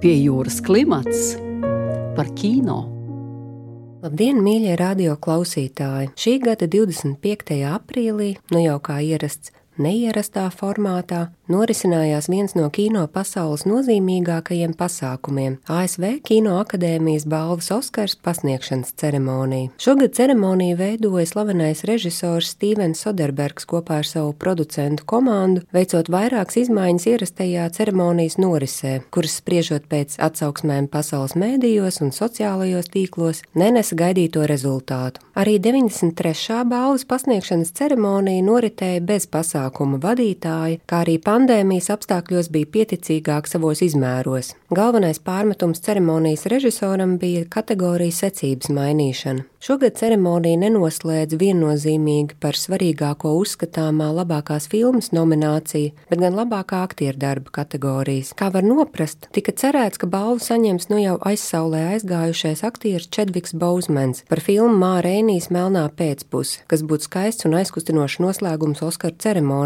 Pie jūras klimats par kino. Labdien, mīļie radio klausītāji! Šī gada 25. aprīlī, nu jau kā ierasts, neierastā formātā, norisinājās viens no kino pasaules nozīmīgākajiem pasākumiem - ASV Kino akadēmijas balvas Oskars pasniegšanas ceremonija. Šogad ceremoniju veidoja slavenais režisors Stevens Soderbergs kopā ar savu producentu komandu, veicot vairākas izmaiņas ierastajā ceremonijas norisē, kuras spriežot pēc atsauksmēm pasaules mēdījos un sociālajos tīklos, nenesa gaidīto rezultātu. Arī 93. balvas pasniegšanas ceremonija noritēja bez pasākuma vadītāja, kā arī pandēmijas apstākļos bija pieticīgāk savos izmēros. Galvenais pārmetums ceremonijas režisoram bija kategorijas secības mainīšana. Šogad ceremonija nenoslēdz viennozīmīgi par svarīgāko uzskatāmā labākās filmas nomināciju, bet gan labākā aktieru darba kategorijas. Kā var noprast, tika cerēts, ka balvu saņems nu jau aizsaulē aizgājušais aktieris Čedviks Bouzmans par filmu Māra Rēnijas Melnā pēcpuse, kas būtu skaists un aizkustinošs noslēgums Oskara ceremonijai,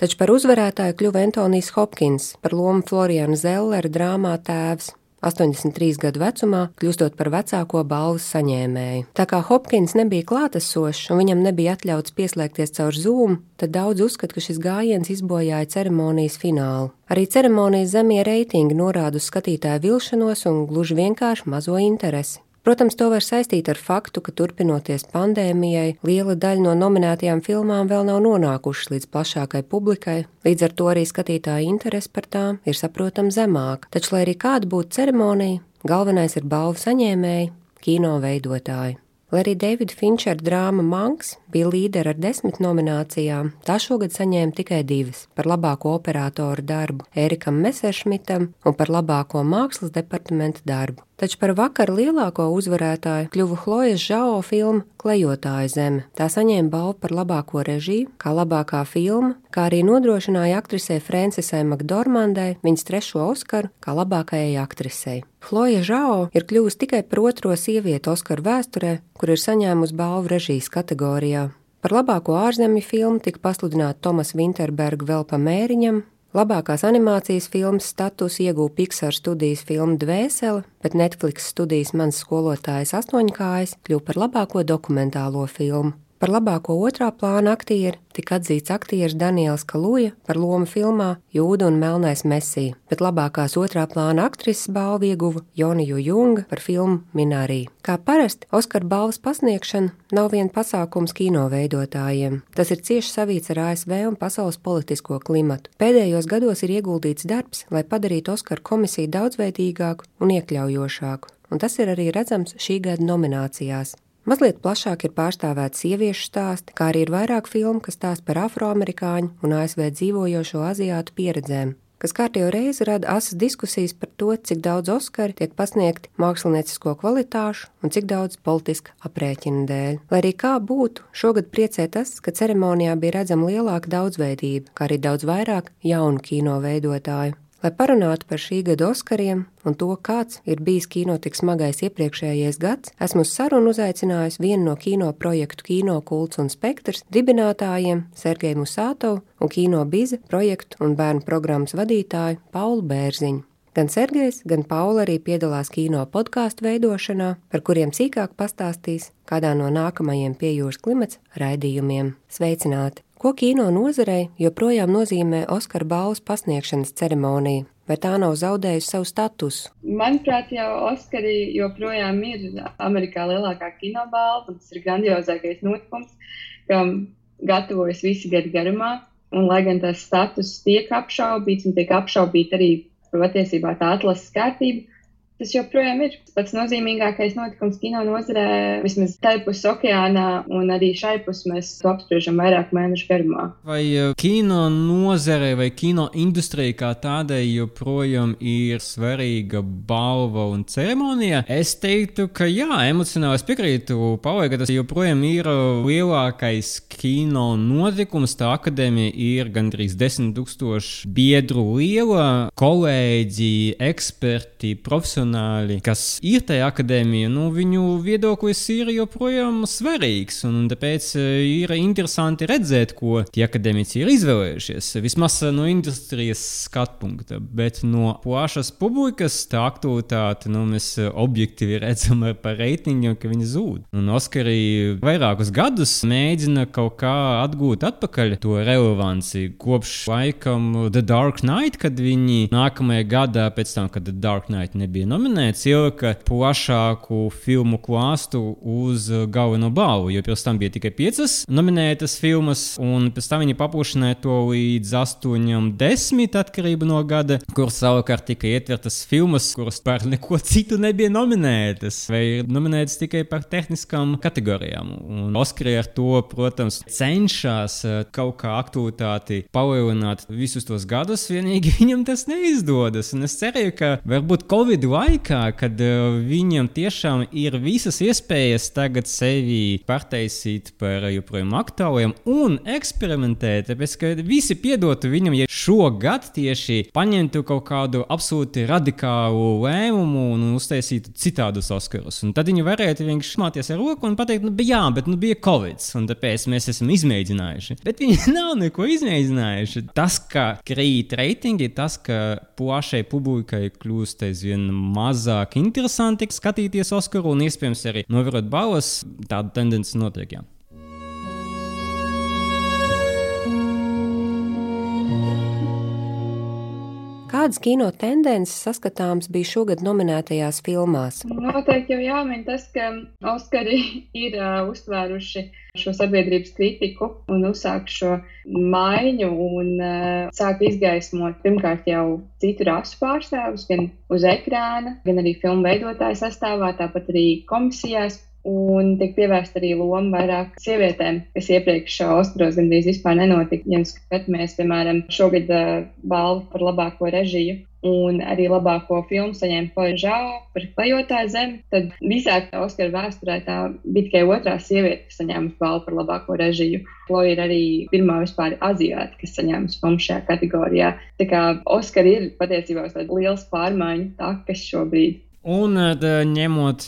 taču par uzvarētāju kļuva Antonijs Hopkins par lomu Floriana Zellera drāmā Tēvs. 83 gadu vecumā, kļūstot par vecāko balvas saņēmēju. Tā kā Hopkins nebija klātesošs un viņam nebija atļauts pieslēgties caur Zoom, tad daudz uzskata, ka šis gājiens izbojāja ceremonijas finālu. Arī ceremonijas zemie reitingi norāda uz skatītāju vilšanos un gluži vienkārši mazo interesi. Protams, to var saistīt ar faktu, ka turpinoties pandēmijai, liela daļa no nominētajām filmām vēl nav nonākušas līdz plašākai publikai, līdz ar to arī skatītāja interese par tām ir saprotama zemāka. Taču, lai arī kāda būtu ceremonija, galvenais ir balvu saņēmēji, kino veidotāji. Lai arī Davida Finčera drāma Manks bija līdera ar desmit nominācijām, tā šogad saņēma tikai divas - par labāko operatoru darbu Erikam Messeršmitam un par labāko mākslas departamenta darbu. Taču par vakar lielāko uzvarētāju kļuva Chlojas Žao filma Klejotāja zeme. Tā saņēma balvu par labāko režiju, kā labākā filma, kā arī nodrošināja aktrisei Francesai Makdormandai viņas trešo Oskaru kā labākajai aktrisei. Chloja Žao ir kļuvusi tikai par otro sievieti Oskaru vēsturē, kur ir saņēmusi balvu režijas kategorijā. Par labāko ārzemju filmu tika pasludināta Tomas Vinterberga vēl pa mēriņam, Labākās animācijas filmas status ieguva Pixar studijas filma Dvēsele, bet Netflix studijas mans skolotājs astoņkājas kļuva par labāko dokumentālo filmu. Par labāko otrā plāna aktieri tika atzīts aktieris Daniels Kaluja par lomu filmā Jūda un Melnais Mesija, bet labākās otrā plāna aktrises balvu ieguva Joniju Junga par filmu Minārī. Kā parasti, Oskara balvas pasniegšana nav vien pasākums kino veidotājiem. Tas ir cieši savīts ar ASV un pasaules politisko klimatu. Pēdējos gados ir ieguldīts darbs, lai padarītu Oskara komisiju daudzveidīgāku un iekļaujošāku, un tas ir arī redzams šī gada nominācijās. Mazliet plašāk ir pārstāvēti sieviešu stāsti, kā arī ir vairāk filmu, kas stāsta par afroamerikāņu un ASV dzīvojošo aziātu pieredzēm, kas kārtējo reizi rada asas diskusijas par to, cik daudz Oskari tiek pasniegti māksliniecisko kvalitāšu un cik daudz politiska aprēķina dēļ. Lai arī kā būtu, šogad priecē tas, ka ceremonijā bija redzama lielāka daudzveidība, kā arī daudz vairāk jaunu kino veidotāju. Lai parunātu par šī gada Oskariem un to, kāds ir bijis kino tik smagais iepriekšējais gads, esmu uz sarunu uzaicinājusi vienu no kino projektu Kino kults un spektrs dibinātājiem Sergeju Musātovu un Kino biza projektu un bērnu programmas vadītāju Paulu Bērziņu. Gan Sergejs, gan Paula arī piedalās kino podkāstu veidošanā, par kuriem sīkāk pastāstīs kādā no nākamajiem pie jūras klimats raidījumiem. Sveicināti! Ko kino nozarei joprojām nozīmē Oskara balvas pasniegšanas ceremonija? Vai tā nav zaudējusi savu statusu? Manuprāt, jau Oskari joprojām ir Amerikā lielākā kinobalva. Tas ir grandiozākais notikums, kam gatavojas visi gadi garumā. Un, lai gan tas status tiek apšaubīts un tiek apšaubīta arī patiesībā tā atlases kārtība, tas joprojām ir pats nozīmīgākais notikums kino nozarē, vismaz tai pusē okeānā, un arī šai pusē mēs to apspriežam vairāk mēnešu garumā. Vai eh, kino nozare vai kino industrija kā tādai joprojām ir svarīga balva un ceremonija? Es teiktu, ka jā, emocionāli es piekrītu Paulai, ka tas joprojām ir lielākais kino notikums. Tā akadēmija ir gandrīz 10 tūkstoši biedru liela, kolēģi, eksperti, profesionāli profesionāļi, kas ir tajā akadēmijā, nu, viņu viedoklis ir joprojām svarīgs. Un tāpēc e, ir interesanti redzēt, ko tie akadēmiķi ir izvēlējušies. Vismaz no industrijas skatu punkta, bet no plašas publikas tā aktualitāte, nu, mēs objektīvi redzam par reitingiem, ka viņi zūd. Un Oskari vairākus gadus mēģina kaut kā atgūt atpakaļ to relevanci kopš laikam The Dark Knight, kad viņi nākamajā gadā, pēc tam, kad The Dark Knight nebija nominēts, ielika plašāku filmu klāstu uz galveno balvu, jo pirms tam bija tikai piecas nominētas filmas, un pēc tam viņi paplašināja to līdz astoņiem, desmit atkarību no gada, kur savukārt tika ietvertas filmas, kuras par neko citu nebija nominētas, vai ir nominētas tikai par tehniskām kategorijām. Un Oskari ar to, protams, cenšas eh, kaut kā aktualitāti palielināt visus tos gadus, vienīgi viņam tas neizdodas. Un es ceru, ka varbūt Covid laikā, kad uh, viņam tiešām ir visas iespējas tagad sevi pārtaisīt par joprojām aktuāliem un eksperimentēt, tāpēc ka visi piedotu viņam, ja šogad tieši paņemtu kaut kādu absolūti radikālu lēmumu un uztaisītu citādus Oskarus. Un tad viņi varētu vienkārši šmāties ar roku un pateikt, nu, jā, bet nu, bija Covid, un tāpēc mēs esam izmēģinājuši. Bet viņi nav neko izmēģinājuši. Tas, ka krīt reitingi, tas, ka plašai publikai kļūst aizvien mazāk interesanti skatīties Oskaru un iespējams arī novērot balvas, tāda tendence notiek. Jā. Kādas kino tendences saskatāmas bija šogad nominētajās filmās? Noteikti jau jāmin tas, ka Oskari ir uh, uztvēruši šo sabiedrības kritiku un uzsākt šo maiņu un uh, sāk izgaismot pirmkārt jau citu rasu pārstāvus, gan uz ekrāna, gan arī filmu veidotāju sastāvā, tāpat arī komisijās Un tiek pievērsta arī loma vairāk sievietēm, kas iepriekš Oskaros gandrīz vispār nenotika. Ja skatāmies, piemēram, šogad uh, balvu par labāko režiju un arī labāko filmu saņēma Poļžāo par klejotāju zemi, tad visā Oskara vēsturē tā bija tikai otrā sieviete, kas saņēma balvu par labāko režiju. Kloja ir arī pirmā vispār aziāta, kas saņēma filmu šajā kategorijā. Tā kā Oskara ir patiesībā liels pārmaiņu takas šobrīd. Un ņemot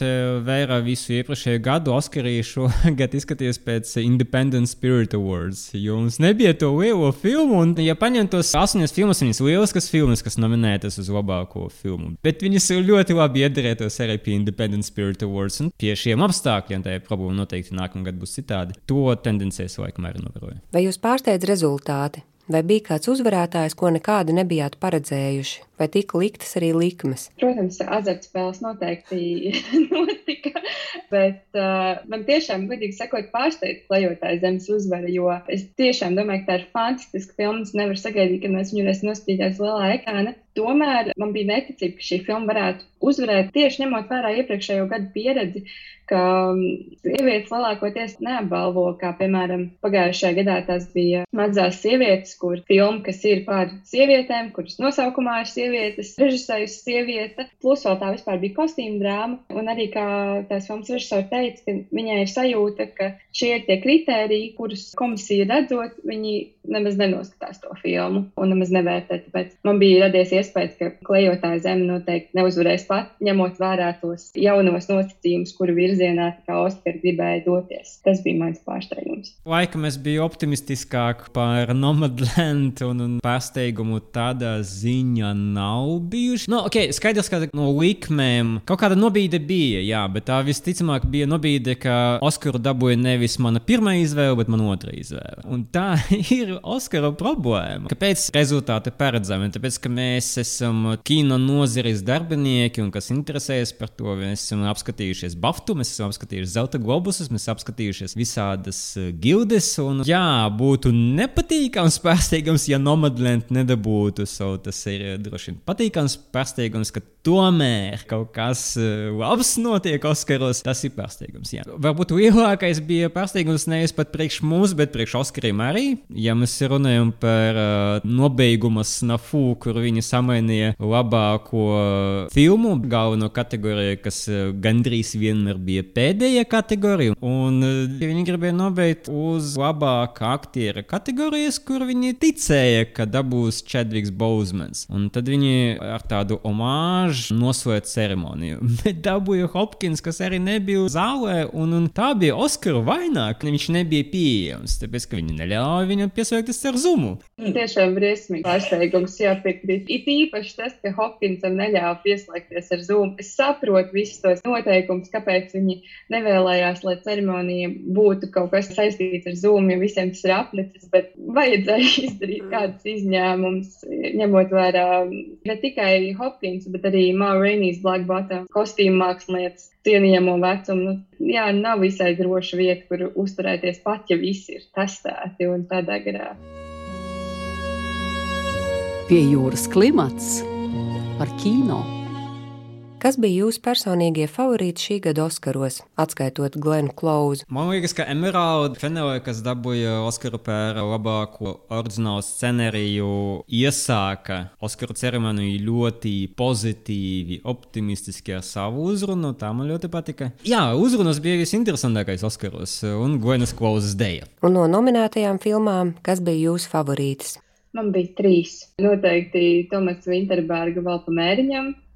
vērā visu iepriekšējo gadu, Oskarī šogad izskatījās pēc Independent Spirit Awards. Jo mums nebija to lielo filmu, un, ja paņem tos astoņas filmas, viņas lieliskas filmas, kas nominētas uz labāko filmu. Bet viņas ļoti labi iederētos arī pie Independent Spirit Awards, un pie šiem apstākļiem tā problēma noteikti nākamgad būs citādi. To tendencēs laikam arī novēroju. Vai jūs pārsteidz rezultāti? Vai bija kāds uzvarētājs, ko nekādu nebijāt paredzējuši, vai tika liktas arī likmes? Protams, azartspēles noteikti notika, bet uh, man tiešām, godīgi sakot, pārsteidz klejotāja zemes uzvara, jo es tiešām domāju, ka tā ir fantastiska filma. Es nevaru sagaidīt, kad mēs viņu varēsim noskatīties lielā ekrāna. Tomēr man bija neticība, ka šī filma varētu uzvarēt tieši ņemot vērā iepriekšējo gadu pieredzi, ka um, sievietes lielākoties neapbalvo, kā piemēram pagājušajā gadā tas bija mazās sievietes, kur filma, kas ir par sievietēm, kuras nosaukumā ir sievietes, režisējusi sieviete, plus vēl tā vispār bija kostīma drāma, un arī kā tās filmas režisori teica, ka viņai ir sajūta, ka šie ir tie kritēriji, kurus komisija redzot, viņi nemaz nenoskatās to filmu un nemaz nevērtē. Tāpēc man bija radies iespējas, ka klejotāja zeme noteikti neuzvarēs pat, ņemot vērā tos jaunos nosacījumus, kuru virzienā Oskar gribēja doties. Tas bija mans pārsteigums. Laikam es biju optimistiskāk par Nomadland un, un pārsteigumu tādā ziņā nav bijuši. No, ok, skaidrs, ka no likmēm kaut kāda nobīde bija, jā, bet tā visticamāk bija nobīde, ka Oskaru dabūja nevis mana pirmā izvēle, bet mana otrā izvēle. Un tā ir ir Oskara problēma. Kāpēc rezultāti paredzami? Tāpēc, ka mēs esam kino nozares darbinieki un kas interesējas par to. Mēs esam apskatījušies Baftu, mēs esam apskatījušies Zelta globusus, mēs esam apskatījušies visādas eh, gildes. Un, jā, būtu nepatīkams pārsteigums, ja Nomadland nedabūtu. So, tas ir eh, droši vien patīkams pārsteigums, ka tomēr kaut kas eh, labs notiek Oskaros. Tas ir pārsteigums. Jā. Varbūt lielākais bija pārsteigums nevis pat priekš mums, bet priekš Oskariem arī. Ja mēs runājam par uh, nobeiguma snafu, kur viņi samainīja labāko filmu, galveno kategoriju, kas uh, gandrīz vienmēr bija pēdējā kategorija. Un uh, viņi gribēja nobeigt uz labākā aktiera kategorijas, kur viņi ticēja, ka dabūs Chadviks Bouzmans. Un tad viņi ar tādu omāžu noslēdz ceremoniju. Bet dabūja Hopkins, kas arī nebija zālē, un, un tā bija Oskara vaināk. Viņš nebija pieejams, tāpēc ka viņi neļāva viņam pieslēgties ar zumu. Tiešām briesmīgi pārsteigums, jāpiekrīt. It īpaši tas, ka Hopkinsam neļāva pieslēgties ar zumu. Es saprotu visus tos noteikumus, kāpēc viņi nevēlējās, lai ceremonija būtu kaut kas saistīts ar zumu, jo visiem tas ir aplicis, bet vajadzēja izdarīt kādus izņēmumus, ņemot vērā ne tikai Hopkins, bet arī Maureenijas Black Bottom kostīmu mākslinieces cienījamo vecumu. Nu, jā, nav visai droša vieta, kur uzturēties pat, ja visi ir testēti un tādā garā. Pie jūras klimats par kino. Kas bija jūsu personīgie favorīti šī gada Oskaros, atskaitot Glenu Klausu? Man liekas, ka Emeralda Fenele, kas dabūja Oskaru par labāko oriģinālu scenāriju, iesāka Oskaru ceremoniju ļoti pozitīvi, optimistiski ar savu uzrunu. Tā man ļoti patika. Jā, uzrunas bija visinteresantākais Oskaros un Glenas Klausas dēļ. Un no nominētajām filmām, kas bija jūsu favorītis? Man bija trīs. Noteikti Tomas Vinterberga vēl pa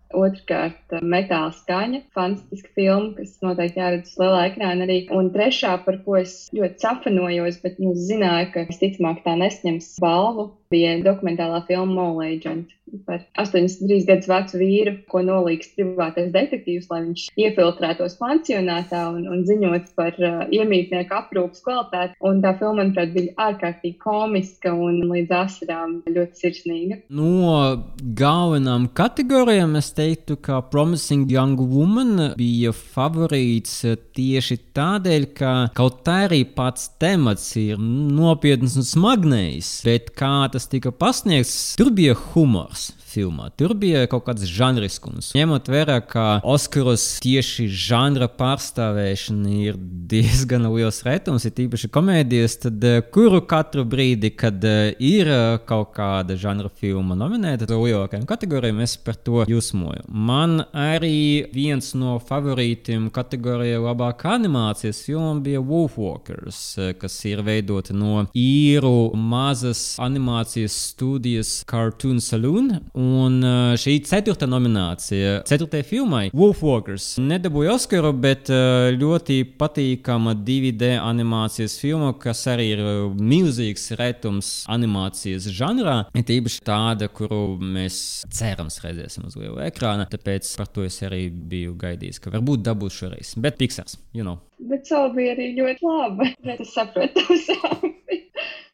mēriņam, Otrkārt, metāla skaņa, fantastiska filma, kas noteikti jāredz uz lielā ekrāna arī. Un trešā, par ko es ļoti safanojos, bet nu, zināju, ka visticamāk tā nesņems balvu, bija dokumentālā filma Mole Agent par 83 gadus vecu vīru, ko nolīgs privātais detektīvs, lai viņš iefiltrētos pansionātā un, un ziņot par uh, iemītnieku aprūpas kvalitāti. Un tā filma, manuprāt, bija ārkārtīgi komiska un līdz asarām ļoti sirsnīga. No galvenām kategorijām es teiktu, ka Promising Young Woman bija favorīts tieši tādēļ, ka kaut arī pats temats ir nopietns un smagnējs, bet kā tas tika pasniegts, tur bija humors filmā. Tur bija kaut kāds žanriskums. Ņemot vērā, ka Oskaros tieši žanra pārstāvēšana ir diezgan liels retums, ir tīpaši komēdijas, tad eh, kuru katru brīdi, kad eh, ir eh, kaut kāda žanra filma nominēta lielākajām kategorijām, es par to jūsmoju. Man arī viens no favorītiem kategorijā labākā animācijas filma bija Wolfwalkers, kas ir veidota no īru mazas animācijas studijas Cartoon Saloon. Un uh, šī ceturtā nominācija, ceturtajai filmai, Wolfwalkers, nedabūja Oskaru, bet uh, ļoti patīkama 2D animācijas filma, kas arī ir uh, milzīgs retums animācijas žanrā. Ir īpaši tāda, kuru mēs cerams redzēsim uz liela ekrāna. Tāpēc par to es arī biju gaidījis, ka varbūt dabūs šoreiz. Bet Pixars, you know. Bet savu bija arī ļoti laba. Es saprotu,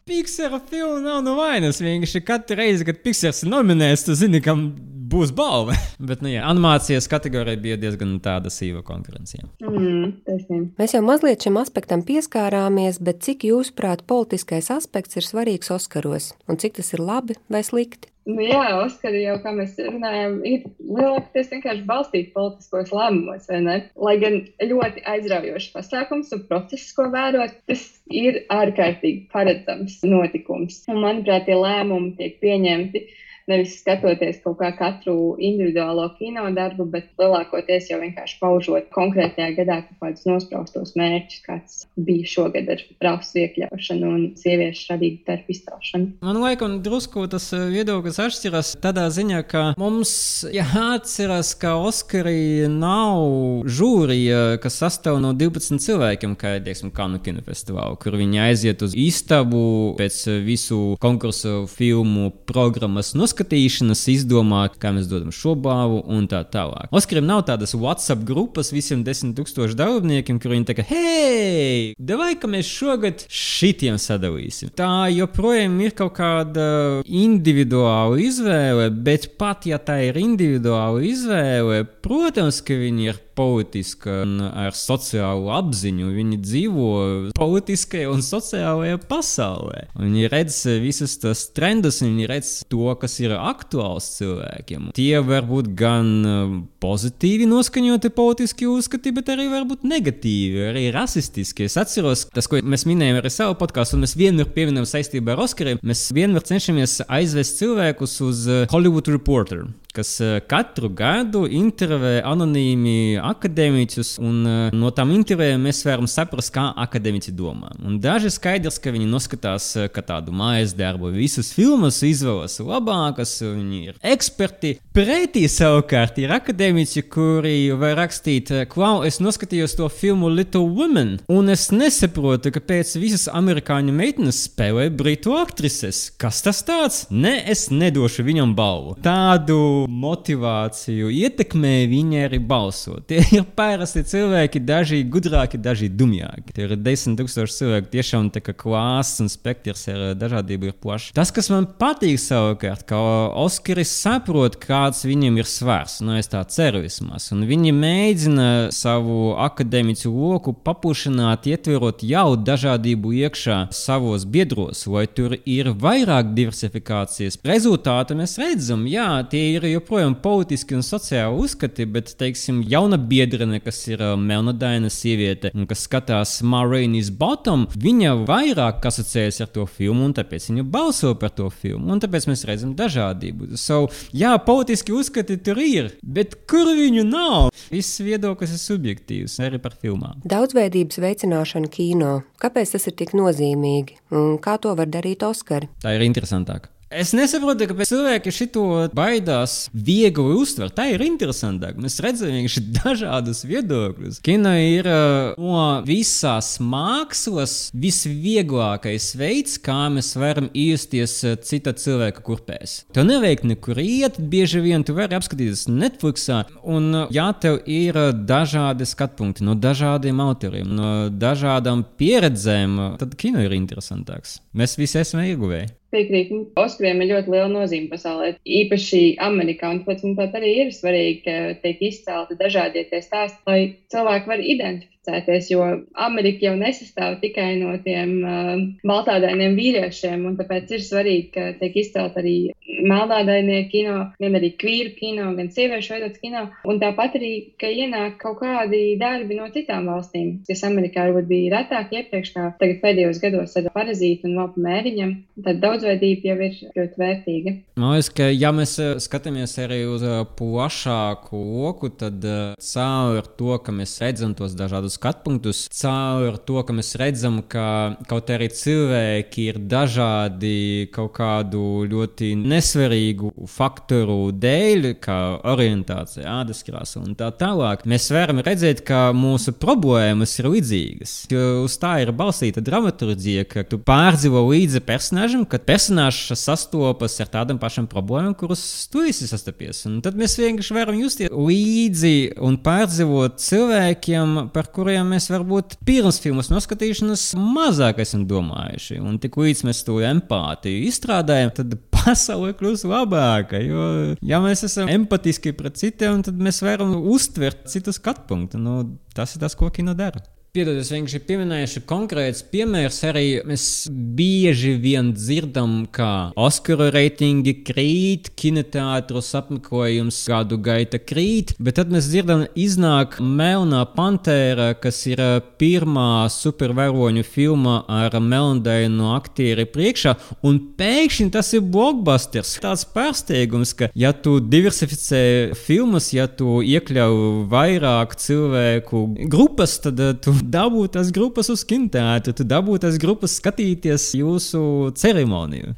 Pixara filma nav no vainas. Vienkārši katru reizi, kad Pixars ir nominēts, tu zini, kam būs balva. Bet, nu, jā, animācijas kategorija bija diezgan tāda sīva konkurence. Mm. Mēs jau mazliet šim aspektam pieskārāmies, bet cik jūsuprāt politiskais aspekts ir svarīgs Oskaros un cik tas ir labi vai slikti? Nu, jā, Oskari jau, kā mēs runājām, ir lielākoties vienkārši balstīti politiskos lēmumos, vai ne? Lai gan ļoti aizraujošs pasākums un process, ko vērot, tas ir ārkārtīgi paredzams notikums. Un, manuprāt, tie lēmumi tiek pieņemti nevis skatoties kaut kā katru individuālo kino darbu, bet lielākoties jau vienkārši paužot konkrētajā gadā kaut kādus nospraustos mērķus, kāds bija šogad ar rasu iekļaušanu un sieviešu radītu darbu izcelšanu. Man liekas, drusku tas eh, viedoklis atšķiras tādā ziņā, ka mums jāatcerās, ka Oskarī nav žūrija, kas sastāv no 12 cilvēkiem, kā ir, teiksim, Kanu kinofestivālu, kur viņi aiziet uz istabu pēc visu konkursu filmu programmas noskatīšanas noskatīšanas, izdomāt, kā mēs dodam šo balvu un tā tālāk. Oskaram nav tādas WhatsApp grupas visiem desmit tūkstošu dalībniekiem, kur viņi teica, hei, devai, ka mēs šogad šitiem sadalīsim. Tā joprojām ir kaut kāda individuāla izvēle, bet pat ja tā ir individuāla izvēle, protams, ka viņi ir politiska un ar sociālu apziņu. Viņi dzīvo politiskajā un sociālajā pasaulē. Viņi redz visas tās trendus, viņi redz to, kas ir aktuāls cilvēkiem. Tie var būt gan uh, pozitīvi noskaņoti politiski uzskati, bet arī varbūt negatīvi, arī rasistiski. Es atceros, tas, ko mēs minējām arī savā podkāstā, un mēs vienmēr pieminam saistībā ar Oskariem, mēs vienmēr cenšamies aizvest cilvēkus uz uh, Hollywood Reporter kas uh, katru gadu intervijā anonīmi akadēmiķus, un uh, no tām intervijām mēs varam saprast, kā akadēmiķi domā. Un daži skaidrs, ka viņi noskatās ka tādu mājas darbu, visas filmas izvēlas labākas, viņi ir eksperti. Pretī savukārt ir akadēmiķi, kuri var rakstīt, klau, es noskatījos to filmu Little Women, un es nesaprotu, kāpēc visas amerikāņu meitenes spēlē britu aktrises. Kas tas tāds? Nē, es nedošu viņam balvu. Tādu motivāciju ietekmē viņi arī balso. Tie ir parasti cilvēki, daži gudrāki, daži dumjāki. Tie ir desmit tūkstoši cilvēku, tiešām tā kā klāsts un spektrs ar dažādību ir plašs. Tas, kas man patīk savukārt, ka Oskaris saprot, kāds viņiem ir svars, nu es tā ceru vismaz, un viņi mēģina savu akadēmiķu loku papušināt, ietverot jau dažādību iekšā savos biedros, vai tur ir vairāk diversifikācijas. Rezultātu mēs redzam, jā, tie ir joprojām politiski un sociāli uzskati, bet, teiksim, jauna biedrene, kas ir melnodaina sieviete un kas skatās Marīnas Bottom, viņa vairāk asociējas ar to filmu, un tāpēc viņa balso par to filmu. Un tāpēc mēs redzam dažādību. So, jā, politiski uzskati tur ir, bet kur viņu nav? Viss viedoklis ir subjektīvs arī par filmām. Daudzveidības veicināšana kino. Kāpēc tas ir tik nozīmīgi un kā to var darīt Oskari? Tā ir interesantāk. Es nesaprotu, kāpēc cilvēki šo baidās viegli uztvert. Tā ir interesantāk. Mēs redzam vienkārši dažādus viedokļus. Kino ir uh, no visās mākslas visvieglākais veids, kā mēs varam iesties uh, cita cilvēka kurpēs. Tev nevajag nekur iet, bieži vien tu vari apskatīties Netflixā, un uh, ja tev ir dažādi skatpunkti no dažādiem autoriem, no dažādām pieredzēm, tad kino ir interesantāks. Mēs visi esam ieguvēji piekrītu. Oskariem ir ļoti liela nozīme pasaulē, īpaši Amerikā. Un man pat arī ir svarīgi, ka tiek izcelti dažādie tie stāsti, lai cilvēki var identificēt identificēties, jo Amerika jau nesastāv tikai no tiem uh, baltādainiem vīriešiem, un tāpēc ir svarīgi, ka tiek izcelt arī melnādainie kino, gan arī kvīru kino, gan sieviešu veidots kino, un tāpat arī, ka ienāk kaut kādi darbi no citām valstīm, kas Amerikā varbūt bija retāk iepriekš, kā tagad pēdējos gados ar parazītu un vēl mēriņam, tad daudzveidība jau ir ļoti vērtīga. Man liekas, ka ja mēs uh, skatāmies arī uz uh, plašāku loku, tad uh, caur to, ka mēs redzam tos dažādus dažādus skatu punktus, caur to, ka mēs redzam, ka kaut arī cilvēki ir dažādi kaut kādu ļoti nesvarīgu faktoru dēļ, kā orientācija, ādas krāsa un tā tālāk. Mēs varam redzēt, ka mūsu problēmas ir līdzīgas. Jo uz tā ir balstīta dramaturgija, ka tu pārdzīvo līdzi personāžam, kad personāžs sastopas ar tādām pašām problēmām, kuras tu esi sastapies. Un tad mēs vienkārši varam justies līdzi un pārdzīvot cilvēkiem, par kuriem kuriem mēs varbūt pirms filmas noskatīšanas mazāk esam domājuši. Un tik līdz mēs to empātiju izstrādājam, tad pasaule kļūst labāka. Jo, ja mēs esam empatiski pret citiem, tad mēs varam uztvert citu skatu punktu. Nu, tas ir tas, ko kino dara. Piedod, es vienkārši pieminēšu konkrēts piemērs. Arī mēs bieži vien dzirdam, ka Oskaru reitingi krīt, kinoteātros apmeklējums gadu gaita krīt, bet tad mēs dzirdam, iznāk Melnā Pantēra, kas ir pirmā supervaroņu filma ar melndainu aktieri priekšā, un pēkšņi tas ir blockbusters. Tāds pārsteigums, ka ja tu diversificē filmas, ja tu iekļauj vairāk cilvēku grupas, tad tu dabūt tās grupas uz kinoteātru, tu dabūt tās grupas skatīties jūsu ceremoniju.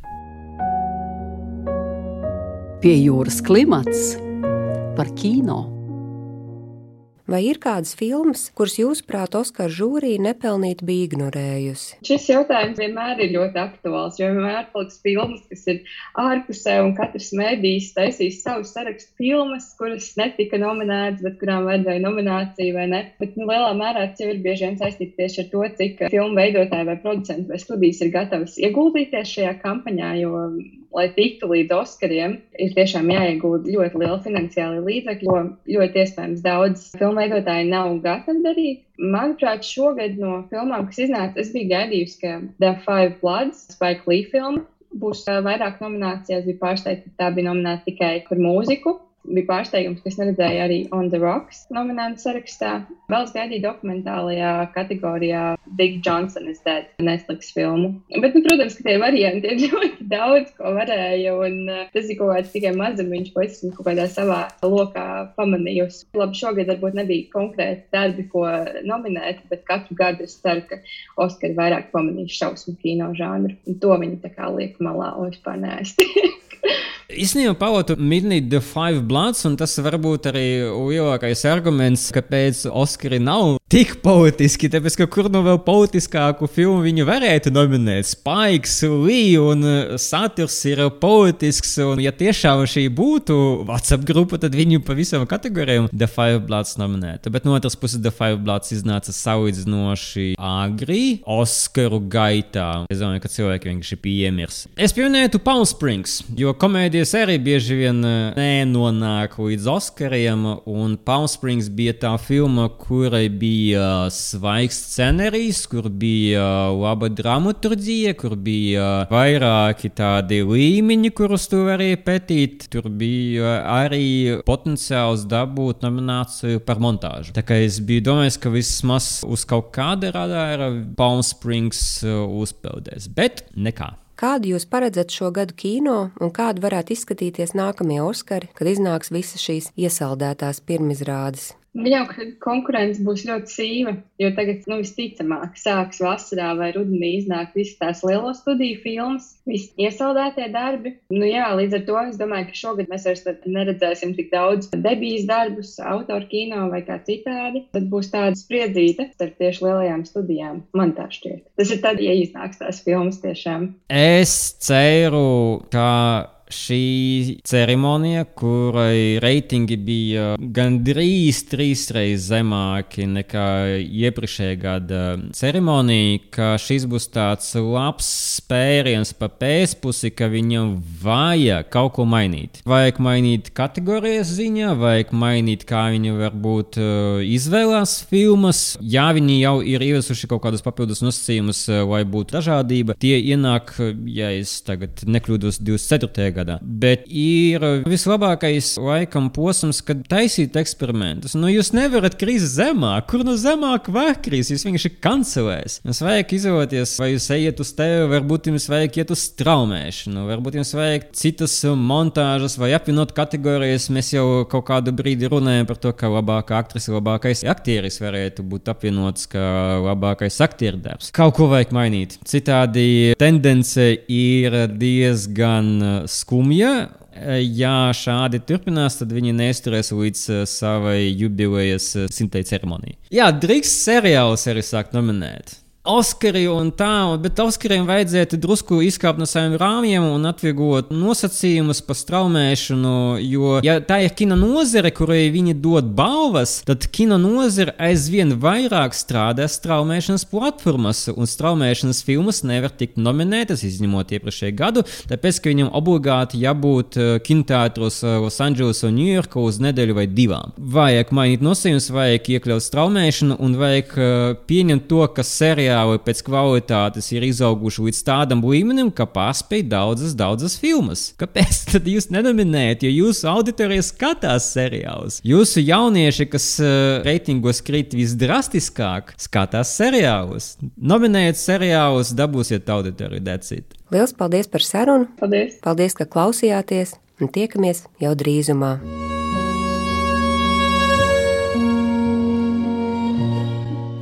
Pie jūras klimats par kino. Vai ir kādas filmas, kuras jūsuprāt Oskara žūrija nepelnīti bija ignorējusi? Šis jautājums vienmēr ir ļoti aktuāls, jo vienmēr paliks filmas, kas ir ārpusē, un katrs mēdījis taisīs savu sarakstu filmas, kuras netika nominētas, bet kurām vajadzēja nomināciju vai ne. Bet nu, lielā mērā tas jau ir bieži vien saistīts tieši ar to, cik filmu veidotāji vai producenti vai studijas ir gatavas ieguldīties šajā kampaņā, jo lai tiktu līdz Oskariem, ir tiešām jāiegūda ļoti liela finansiāla līdzekļa, ko ļoti iespējams daudz filmu veidotāji nav gatavi darīt. Manuprāt, šogad no filmām, kas iznāca, es biju gaidījusi, ka The Five Bloods, Spike Lee filma, būs vairāk nominācijas. Bija pārsteigta, ka tā bija nominēta tikai par mūziku bija pārsteigums, ka es neredzēju arī On the Rocks nominantu sarakstā. Vēl es gaidīju dokumentālajā kategorijā Big Johnson is Dead Netflix filmu. Bet, nu, protams, ka tie varianti ir ļoti daudz, ko varēja, un uh, tas ir kaut kāds tikai mazumiņš, ko esmu kaut kādā savā lokā pamanījusi. Labi, šogad varbūt nebija konkrēti darbi, ko nominēt, bet katru gadu es ceru, ka Oskari vairāk pamanīs šausmu kino žanru, un to viņi tā kā liek malā un vispār neaiztiek. Īstenībā pavotu Midnight The Five Bloods, un tas varbūt arī lielākais arguments, kāpēc Oskari nav tik politiski, tāpēc, ka kur nu vēl politiskāku filmu viņu varētu nominēt? Spaiks, Lee un uh, saturs ir politisks, un ja tiešām šī būtu WhatsApp grupa, tad viņu pa visam kategorijām The Five Bloods nominētu. Bet no otras puses The Five Bloods iznāca salīdzinoši agri Oskaru gaitā. Es domāju, ka cilvēki vienkārši piemirs. Es pieminētu Palm Springs, jo komēdija komēdijas arī bieži vien eh, nenonāk līdz Oskariem, un Palm Springs bija tā filma, kurai bija svaigs scenārijs, kur bija laba dramaturgija, kur bija vairāki tādi līmeņi, kurus tu vari pētīt. Tur bija arī potenciāls dabūt nomināciju par montāžu. Tā kā es biju domājis, ka vismaz uz kaut kāda radāra Palm Springs uzpeldēs, bet nekā. Kādu jūs paredzat šo gadu kino un kāda varētu izskatīties nākamie Oskari, kad iznāks visas šīs iesaldētās pirmizrādes? Jau konkurence būs ļoti sīva, jo tagad, nu, visticamāk, sāks vasarā vai rudenī iznāk visas tās lielo studiju filmas, visi iesaldētie darbi. Nu, jā, līdz ar to es domāju, ka šogad mēs vairs neredzēsim tik daudz debijas darbus, autoru kino vai kā citādi. Tad būs tāda spriedzīta starp tieši lielajām studijām. Man tā šķiet. Tas ir tad, ja iznāks tās filmas tiešām. Es ceru, ka šī ceremonija, kurai reitingi bija gandrīz trīsreiz zemāki nekā iepriekšējā gada ceremonija, ka šis būs tāds labs spēriens pa pēcpusi, ka viņam vajag kaut ko mainīt. Vajag mainīt kategorijas ziņā, vajag mainīt, kā viņi varbūt uh, izvēlās filmas. Jā, viņi jau ir ieviesuši kaut kādus papildus nosacījumus, lai būtu dažādība. Tie ienāk, ja es tagad nekļūdos, 24 gadā. Bet ir vislabākais laikam posms, kad taisīt eksperimentus. Nu, jūs nevarat krist zemāk, kur no zemāk var krist. Jūs vienkārši kancelēs. Jums vajag izvēlēties, vai jūs ejat uz tevi, varbūt jums vajag iet uz straumēšanu, varbūt jums vajag citas montāžas vai apvienot kategorijas. Mēs jau kaut kādu brīdi runājam par to, ka labākā aktrise, labākais aktieris varētu būt apvienots kā labākais aktieru darbs. Kaut ko vajag mainīt. Citādi tendence ir diezgan skumja ja, šādi turpinās, tad viņi neizturēs līdz uh, savai jubilejas uh, simtai ceremonijai. Jā, drīkst seriālus arī sākt nominēt. Oskari un tā, bet Oskariem vajadzētu drusku izkāpt no saviem rāmjiem un atvieglot nosacījumus par straumēšanu. Jo, ja tā ir kino nozare, kurai viņi dod balvas, tad kino nozare aizvien vairāk strādā straumēšanas platformas, un straumēšanas filmas nevar tikt nominētas, izņemot iepriekšēju gadu, tāpēc, ka viņam obligāti jābūt uh, kinoteātros uh, Losandželosā un Ņujorkā uz nedēļu vai divām. Vajag mainīt nosacījumus, vajag iekļaut straumēšanu un vajag uh, pieņemt to, ka sērijā materiāli pēc kvalitātes ir izauguši līdz tādam līmenim, ka pārspēj daudzas, daudzas filmas. Kāpēc tad jūs nenominējat, jo jūsu auditorija skatās seriālus? Jūsu jaunieši, kas uh, reitingos krīt visdrastiskāk, skatās seriālus. Nominējiet seriālus, dabūsiet auditoriju decīt. Lielas paldies par sarunu! Paldies! Paldies, ka klausījāties! Un tiekamies jau drīzumā!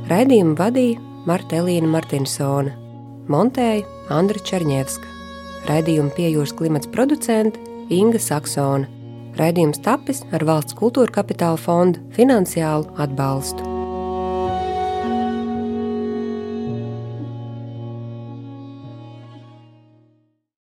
Raidījumu vadīja Marta Elīna Martinsone, montēja Andra Černievska, raidījuma piejūras klimats producente Inga Saksona. Raidījums tapis ar valsts kultūra kapitāla fonda finansiālu atbalstu.